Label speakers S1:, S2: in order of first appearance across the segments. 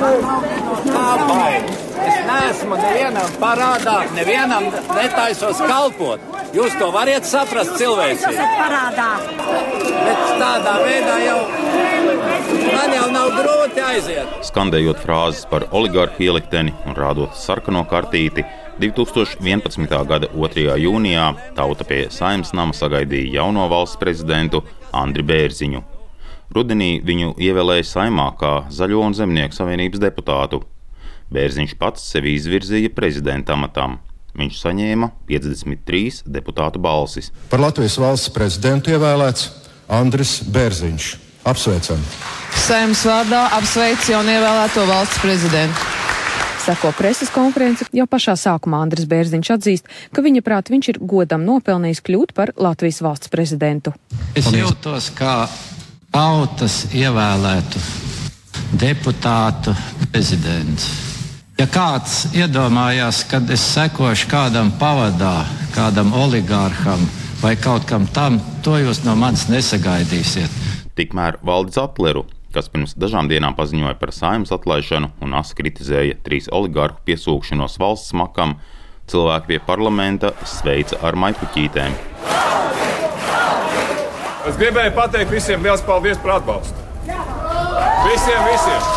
S1: Baigi? Es neesmu nevienam parādā, nevienam netaisos kalpot. Jūs to variet saprast cilvēciski.
S2: parādā.
S1: Bet tādā veidā jau man jau nav grūti aiziet.
S3: Skandējot frāzes par oligarhu ielikteni un rādot sarkano kartīti, 2011. gada 2. jūnijā tauta pie saimnes nama sagaidīja jauno valsts prezidentu Andri Bērziņu. Rudenī viņu ievēlēja saimā kā Zaļo un Zemnieku savienības deputātu. Bērziņš pats sevi izvirzīja prezidenta amatam. Viņš saņēma 53 deputātu balsis.
S4: Par Latvijas valsts prezidentu ievēlēts Andris Bērziņš. Apsveicam!
S5: Saimnes vārdā apsveic jaunievēlēto valsts prezidentu.
S6: Seko preses konferenci, jau pašā sākumā Andris Bērziņš atzīst, ka viņa prāt viņš ir godam nopelnījis kļūt par Latvijas valsts prezidentu.
S7: Es jūtos kā tautas ievēlētu deputātu prezidents. Ja kāds iedomājās, ka es sekošu kādam pavadā, kādam oligārham vai kaut kam tam, to jūs no manis nesagaidīsiet.
S3: Tikmēr Valdis Apleru, kas pirms dažām dienām paziņoja par saimnes atlaišanu un asi kritizēja trīs oligārhu piesūkšanos valsts makam, cilvēki pie parlamenta sveica ar maipuķītēm.
S8: Es gribēju pateikt visiem liels paldies par atbalstu. Visiem, visiem!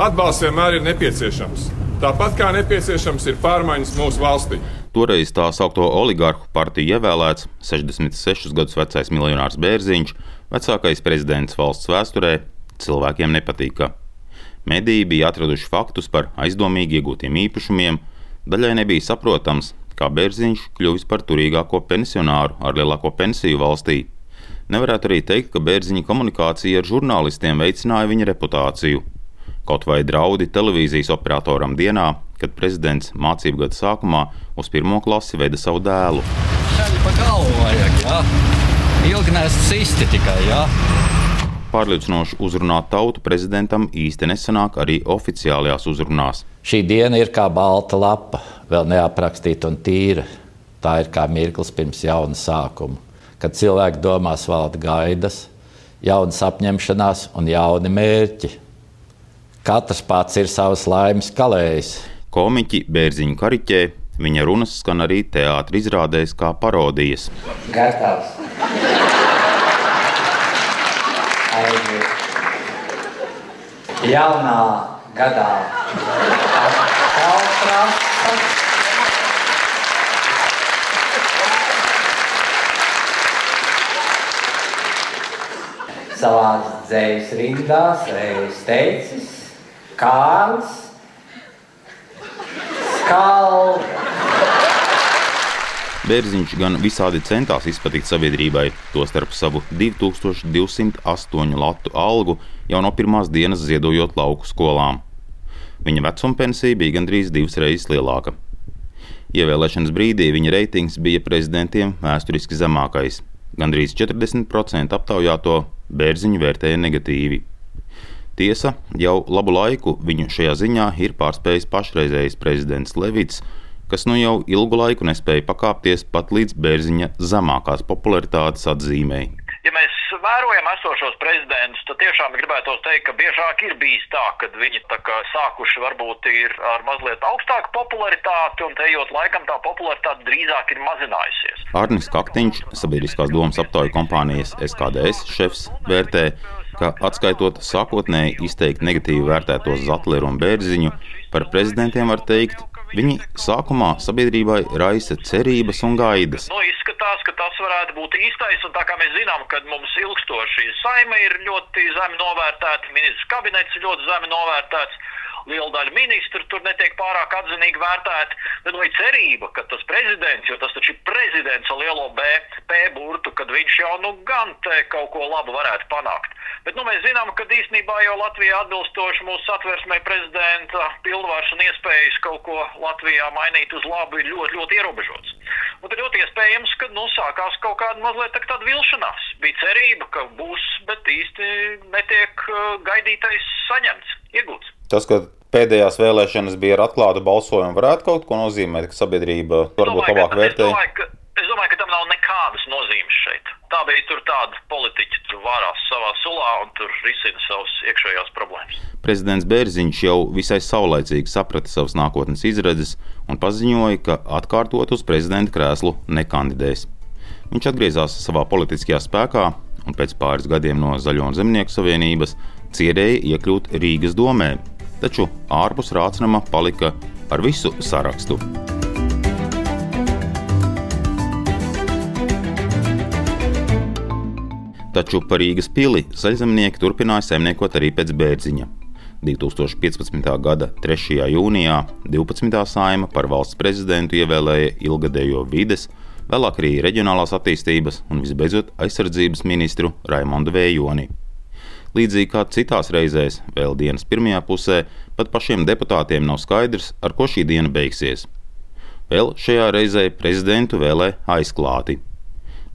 S8: Atbalsts vienmēr ir nepieciešams. Tāpat kā nepieciešams ir pārmaiņas mūsu valstī.
S3: Toreiz tā saucamo oligarhu partiju ievēlēts 66 gadus vecais miljonārs Bērziņš, vecākais prezidents valsts vēsturē, cilvēkiem nepatika. Mediji bija atraduši faktus par aizdomīgi iegūtiem īpašumiem, daļai nebija saprotams, kā Bērziņš kļuvis par turīgāko pensionāru ar lielāko pensiju valstī. Nevarētu arī teikt, ka Bērziņa komunikācija ar žurnālistiem veicināja viņa reputāciju. Kaut vai draudi televīzijas operatoram dienā, kad prezidents mācību gada sākumā uz pirmo klasi veda savu dēlu.
S7: Šādi pa galvu vajag, jā. Ilgi nēst sisti tikai, jā.
S3: Pārliecinoši uzrunāt tautu prezidentam īsti nesanāk arī oficiālajās uzrunās.
S7: Šī diena ir kā balta lapa, vēl neaprakstīta un tīra. Tā ir kā mirklis pirms jauna sākuma, kad cilvēki domās valda gaidas, jaunas apņemšanās un jauni mērķi. Katrs pats ir savs laimes kalējs.
S3: Komiķi Bērziņu kariķē, viņa runas skan arī teātris izrādēs kā parodijas.
S9: Gatavs. Jaunā gadā atkal prasa. Savās dzējas rindās reiz teicis Kārlis Skalda.
S3: Bērziņš gan visādi centās izpatikt sabiedrībai, tostarp savu 2208 latu algu jau no pirmās dienas ziedojot lauku skolām. Viņa vecuma pensija bija gandrīz divas reizes lielāka. Ievēlēšanas brīdī viņa reitings bija prezidentiem vēsturiski zemākais. Gandrīz 40% aptaujāto Bērziņu vērtēja negatīvi. Tiesa, jau labu laiku viņu šajā ziņā ir pārspējis pašreizējais prezidents Levits, kas nu jau ilgu laiku nespēja pakāpties pat līdz Bērziņa zemākās popularitātes atzīmēji.
S10: Ja mēs vērojam esošos prezidentus, tad tiešām gribētu teikt, ka biežāk ir bijis tā, ka viņi tā kā sākuši varbūt ir ar mazliet augstāku popularitāti, un ejot laikam tā popularitāte drīzāk ir mazinājusies.
S3: Arnis Kaktiņš, sabiedriskās domas aptauju kompānijas SKDS šefs, vērtē, ka atskaitot sākotnēji izteikti negatīvi vērtētos Zatleru un Bērziņu, par prezidentiem var teikt, Viņi sākumā sabiedrībai raisa cerības un gaidas.
S10: Nu, izskatās, varētu būt īstais, un tā kā mēs zinām, ka mums ilgstoši saima ir ļoti zemi novērtēta, ministrs kabinets ir ļoti zemi novērtēts, liela daļa ministru tur netiek pārāk atzinīgi vērtēti. Bet ir cerība, ka tas prezidents, jo tas taču ir prezidents ar lielo B, P burtu, kad viņš jau nu gan te kaut ko labu varētu panākt. Bet nu, mēs zinām, ka īstenībā jau Latvijā atbilstoši mūsu satversmē prezidenta pilnvars un iespējas kaut ko Latvijā mainīt uz labu ir ļoti, ļoti ierobežots. Un tad ļoti iespējams, ka nu, sākās kaut kāda mazliet tā, tāda vilšanās. Bija cerība, ka būs, bet īsti netiek uh, gaidītais saņemts, iegūts.
S3: Tas, ka pēdējās vēlēšanas bija ar atklātu balsojumu, varētu kaut ko nozīmēt, ka sabiedrība varbūt labāk vērtēja.
S10: Es domāju, ka tam nav nekādas nozīmes šeit. Tā bija tur tāda politiķa, tur vārās savā sulā un tur risina savas iekšējās problēmas.
S3: Prezidents Bērziņš jau visai saulaicīgi saprata savas nākotnes izredzes un paziņoja, ka atkārtot uz prezidenta krēslu nekandidēs. Viņš atgriezās savā politiskajā spēkā un pēc pāris gadiem no Zaļo un Zemnieku savienības cerēja iekļūt Rīgas domē, taču ārpus Rācinama palika ar visu sarakstu. Taču par Rīgas pili zaļzemnieki turpināja saimniekot arī pēc bērziņa. 2015. gada 3. jūnijā 12. saima par valsts prezidentu ievēlēja ilgadējo vides, vēlāk arī reģionālās attīstības un visbeidzot aizsardzības ministru Raimondu Vējoni. Līdzīgi kā citās reizēs, vēl dienas pirmajā pusē, pat pašiem deputātiem nav skaidrs, ar ko šī diena beigsies. Vēl šajā reizē prezidentu vēlē aizklāti.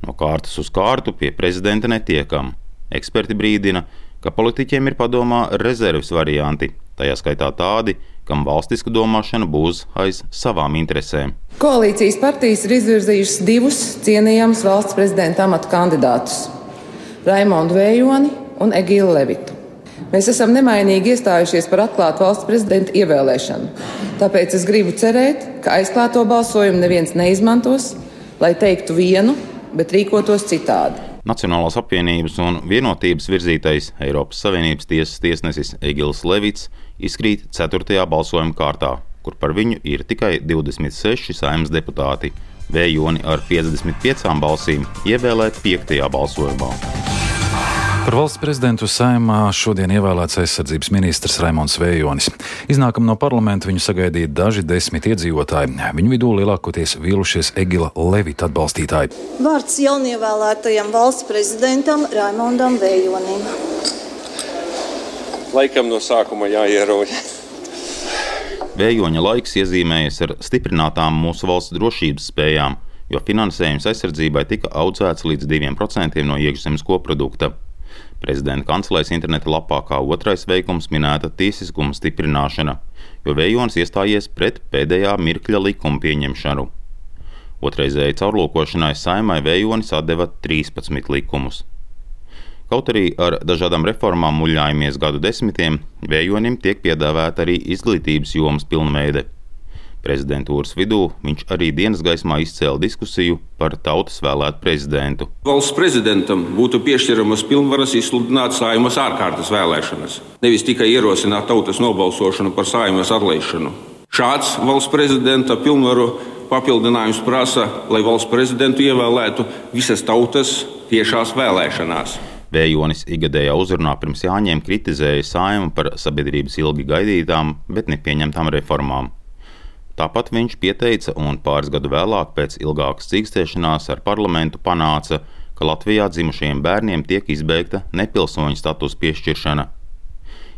S3: No kārtas uz kārtu pie prezidenta netiekam. Eksperti brīdina, ka politiķiem ir padomā rezerves varianti, tajā skaitā tādi, kam valstiska domāšana būs aiz savām interesēm.
S5: Koalīcijas partijas ir izvirzījušas divus cienījamus valsts prezidenta amatu kandidātus - Raimondu Vējoni un Egilu Levitu. Mēs esam nemainīgi iestājušies par atklātu valsts prezidenta ievēlēšanu. Tāpēc es gribu cerēt, ka aizklāto balsojumu neviens neizmantos, lai teiktu vienu, bet rīkotos citādi.
S3: Nacionālās apvienības un vienotības virzītais Eiropas Savienības tiesas tiesnesis Egils Levits izkrīt 4. balsojuma kārtā, kur par viņu ir tikai 26 saimnes deputāti. Vējoni ar 55 balsīm ievēlē 5. balsojumā.
S2: Par valsts prezidentu saimā šodien ievēlēts aizsardzības ministrs Raimons Vējonis. Iznākam no parlamenta viņu sagaidīja daži desmit iedzīvotāji. Viņu vidū lielākoties vīlušies Egila Levita atbalstītāji.
S11: Vārds jaunievēlētajam valsts prezidentam Raimondam Vējonim.
S12: Laikam no sākuma jāierauj.
S3: Vējoņa laiks iezīmējas ar stiprinātām mūsu valsts drošības spējām, jo finansējums aizsardzībai tika audzēts līdz 2% no iekšzemes koprodukta. Prezidenta kancelēs interneta lapā kā otrais veikums minēta tiesiskuma stiprināšana, jo Vējons iestājies pret pēdējā mirkļa likuma pieņemšanu. Otrreizēji caurlūkošanai saimai Vējonis atdeva 13 likumus. Kaut arī ar dažādām reformām muļājamies gadu desmitiem, Vējonim tiek piedāvāta arī izglītības jomas pilnveide. Prezidentūras vidū viņš arī dienas gaismā izcēla diskusiju par tautas vēlētu prezidentu.
S12: Valsts prezidentam būtu piešķiramas pilnvaras izsludināt saimas ārkārtas vēlēšanas, nevis tikai ierosināt tautas nobalsošanu par saimas atlaišanu. Šāds valsts prezidenta pilnvaru papildinājums prasa, lai valsts prezidentu ievēlētu visas tautas tiešās vēlēšanās.
S3: Vējonis ikgadējā uzrunā pirms Jāņiem kritizēja saimu par sabiedrības ilgi gaidītām, bet nepieņemtām reformām. Tāpat viņš pieteica un pāris gadu vēlāk, pēc ilgākas cīkstēšanās ar parlamentu, panāca, ka Latvijā dzimušajiem bērniem tiek izbeigta nepilsoņu statusa piešķiršana.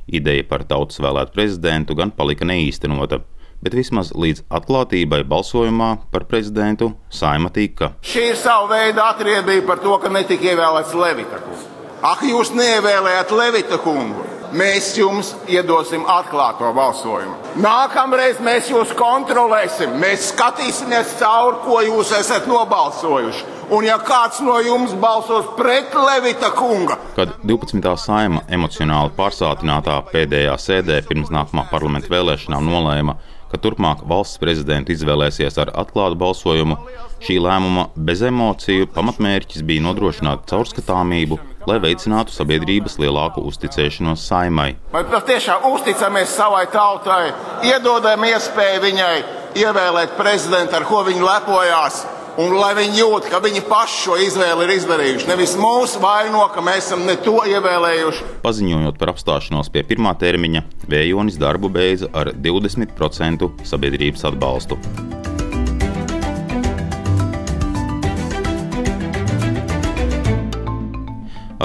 S3: Ideja par tautas vēlētu prezidentu gan palika neīstenota, bet vismaz līdz atklātībai balsojumā par prezidentu saima tika.
S13: Šī ir sava veida atriebība par to, ka netika ievēlēts Levita kungs. Ak, jūs neievēlējāt Levita kungu! Mēs jums iedosim atklāto balsojumu. Nākamreiz mēs jūs kontrolēsim, mēs skatīsimies cauri, ko jūs esat nobalsojuši. Un, ja kāds no jums balsos pret Levita kunga,
S3: Kad 12. saima emocionāli pārsātinātā pēdējā sēdē pirms nākamā parlamenta vēlēšanām nolēma, ka turpmāk valsts prezidentu izvēlēsies ar atklātu balsojumu, šī lēmuma bez emociju pamatmērķis bija nodrošināt caurskatāmību, lai veicinātu sabiedrības lielāku uzticēšanos saimai.
S13: vai patiešām uzticamies savai tautai, iedodam iespēju viņai ievēlēt prezidentu, ar ko viņi lepojās. Un lai viņi jūt, ka viņi paši šo izvēli ir izdarījuši. Nevis mūsu vaino, ka mēs esam ne to ievēlējuši.
S3: Paziņojot par apstāšanos pie pirmā termiņa, Vējonis darbu beidza ar 20% sabiedrības atbalstu.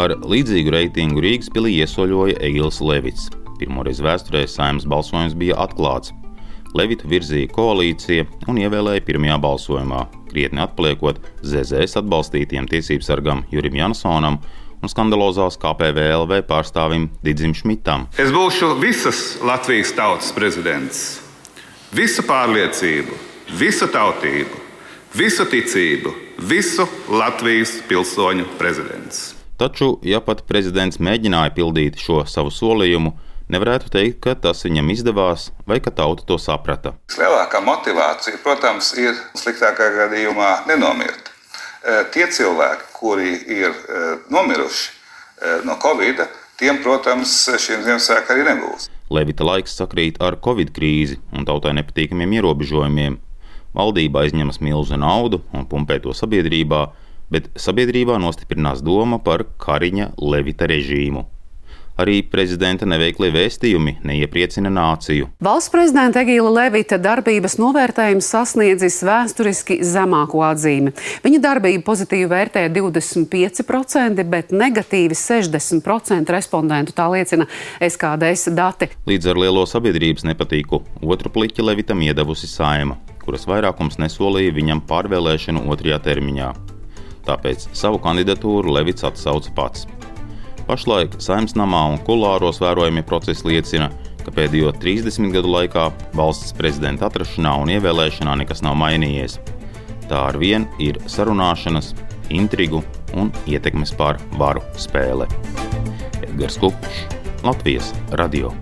S3: Ar līdzīgu reitingu Rīgas pilī iesoļoja Egils Levits. Pirmoreiz vēsturē saimnes balsojums bija atklāts. Levitu virzīja koalīcija un ievēlēja pirmajā balsojumā, krietni atpaliekot ZZS atbalstītiem tiesību sargam Jurim Jansonam un skandalozās KPVLV pārstāvim Didzim Šmitam.
S14: Es būšu visas Latvijas tautas prezidents. Visu pārliecību, visu tautību, visu ticību, visu Latvijas pilsoņu prezidents.
S3: Taču, ja pat prezidents mēģināja pildīt šo savu solījumu, Nevarētu teikt, ka tas viņam izdevās vai ka tauta to saprata.
S14: Lielākā motivācija, protams, ir sliktākā gadījumā nenomirt. Eh, tie cilvēki, kuri ir eh, nomiruši eh, no Covid, tiem, protams, šiem Ziemassvētkiem arī nebūs.
S3: Levita laiks sakrīt ar Covid krīzi un tautai nepatīkamiem ierobežojumiem. Valdība aizņemas milzu naudu un pumpē to sabiedrībā, bet sabiedrībā nostiprinās doma par Kariņa Levita režīmu. Arī prezidenta neveiklie vēstījumi neiepriecina nāciju.
S15: Valsts prezidenta Egīla Levita darbības novērtējums sasniedzis vēsturiski zemāko atzīmi. Viņa darbību pozitīvi vērtē 25%, bet negatīvi 60% respondentu. Tā liecina SKDS dati.
S3: Līdz ar lielo sabiedrības nepatīku otru pliķi Levitam iedavusi saima, kuras vairākums nesolīja viņam pārvēlēšanu otrajā termiņā. Tāpēc savu kandidatūru Levits atsauca pats. Pašlaik saimnes namā un kulāros vērojamie procesi liecina, ka pēdējo 30 gadu laikā valsts prezidenta atrašanā un ievēlēšanā nekas nav mainījies. Tā ar vien ir sarunāšanas, intrigu un ietekmes pār varu spēle. Edgars Kupčs, Latvijas Radio.